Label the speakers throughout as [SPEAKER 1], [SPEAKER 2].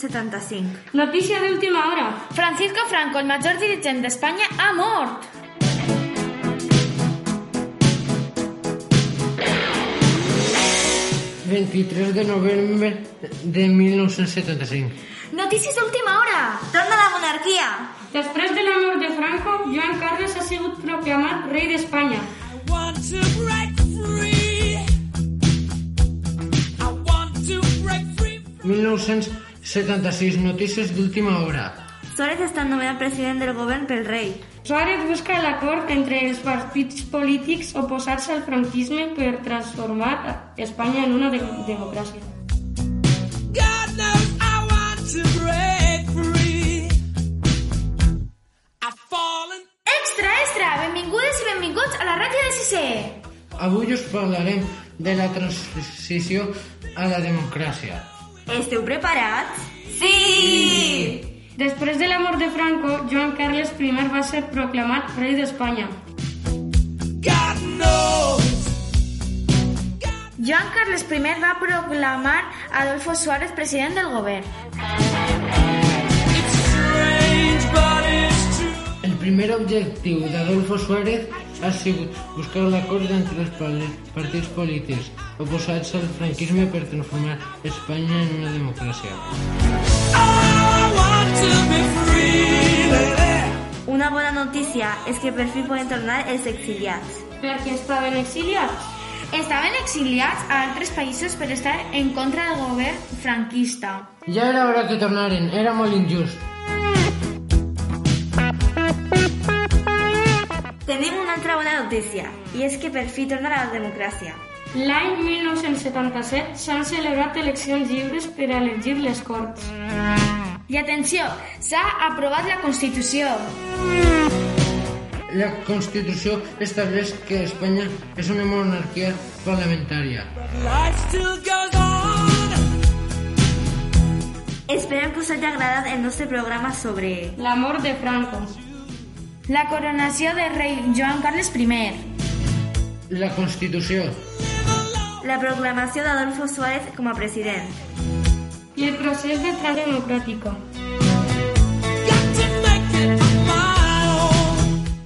[SPEAKER 1] 1975.
[SPEAKER 2] Notícia d'última hora.
[SPEAKER 3] Francisco Franco, el major dirigent d'Espanya, ha mort.
[SPEAKER 4] ...23 de novembre de 1975.
[SPEAKER 3] Notícies d'última hora.
[SPEAKER 1] Torna la monarquia!
[SPEAKER 2] Després de la mort de Franco, Joan Carles ha sigut proclamat rei d'Espanya.
[SPEAKER 5] free. I want to break free.
[SPEAKER 4] 1976, notícies d'última hora.
[SPEAKER 1] Suárez està nomenat president del govern pel rei.
[SPEAKER 2] Suárez busca l'acord entre els partits polítics oposats al franquisme per transformar Espanya en una de democràcia.
[SPEAKER 5] God knows I want to break free. I've fallen.
[SPEAKER 3] Extra, extra! Benvingudes i benvinguts a la ràdio de Sisè.
[SPEAKER 4] Avui us parlarem de la transició a la democràcia.
[SPEAKER 1] Esteu preparats? Sí!
[SPEAKER 2] Després de la mort de Franco, Joan Carles I va ser proclamat rei d'Espanya.
[SPEAKER 5] God knows.
[SPEAKER 3] Joan Carles I va proclamar Adolfo Suárez president del govern.
[SPEAKER 4] El primer objectiu d'Adolfo Suárez ha sigut buscar l'acord entre els partits polítics oposats al franquisme per transformar Espanya en una democràcia.
[SPEAKER 1] Una bona notícia és que per fi poden tornar els exiliats.
[SPEAKER 2] Perquè estaven exiliats.
[SPEAKER 3] Estaven exiliats a altres països per estar en contra del govern franquista.
[SPEAKER 4] Ja era hora que tornaren, era molt injust.
[SPEAKER 1] Altra bona notícia, i és que per fi torna la democràcia.
[SPEAKER 2] L'any 1977 s'han celebrat eleccions lliures per a elegir les Corts.
[SPEAKER 3] I atenció, s'ha aprovat la Constitució.
[SPEAKER 4] La Constitució estableix que Espanya és una monarquia parlamentària.
[SPEAKER 1] Esperem que us hagi agradat el nostre programa sobre...
[SPEAKER 2] La mort de Franco.
[SPEAKER 3] La coronació del rei Joan Carles I.
[SPEAKER 4] La Constitució.
[SPEAKER 1] La proclamació d'Adolfo Suárez com a president.
[SPEAKER 2] I el procés de transició democràtica.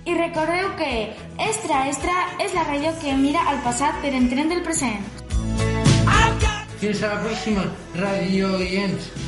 [SPEAKER 3] I recordeu que Extra Extra és la ràdio que mira al passat per entendre el present.
[SPEAKER 4] Fins a la pròxima, radio oients.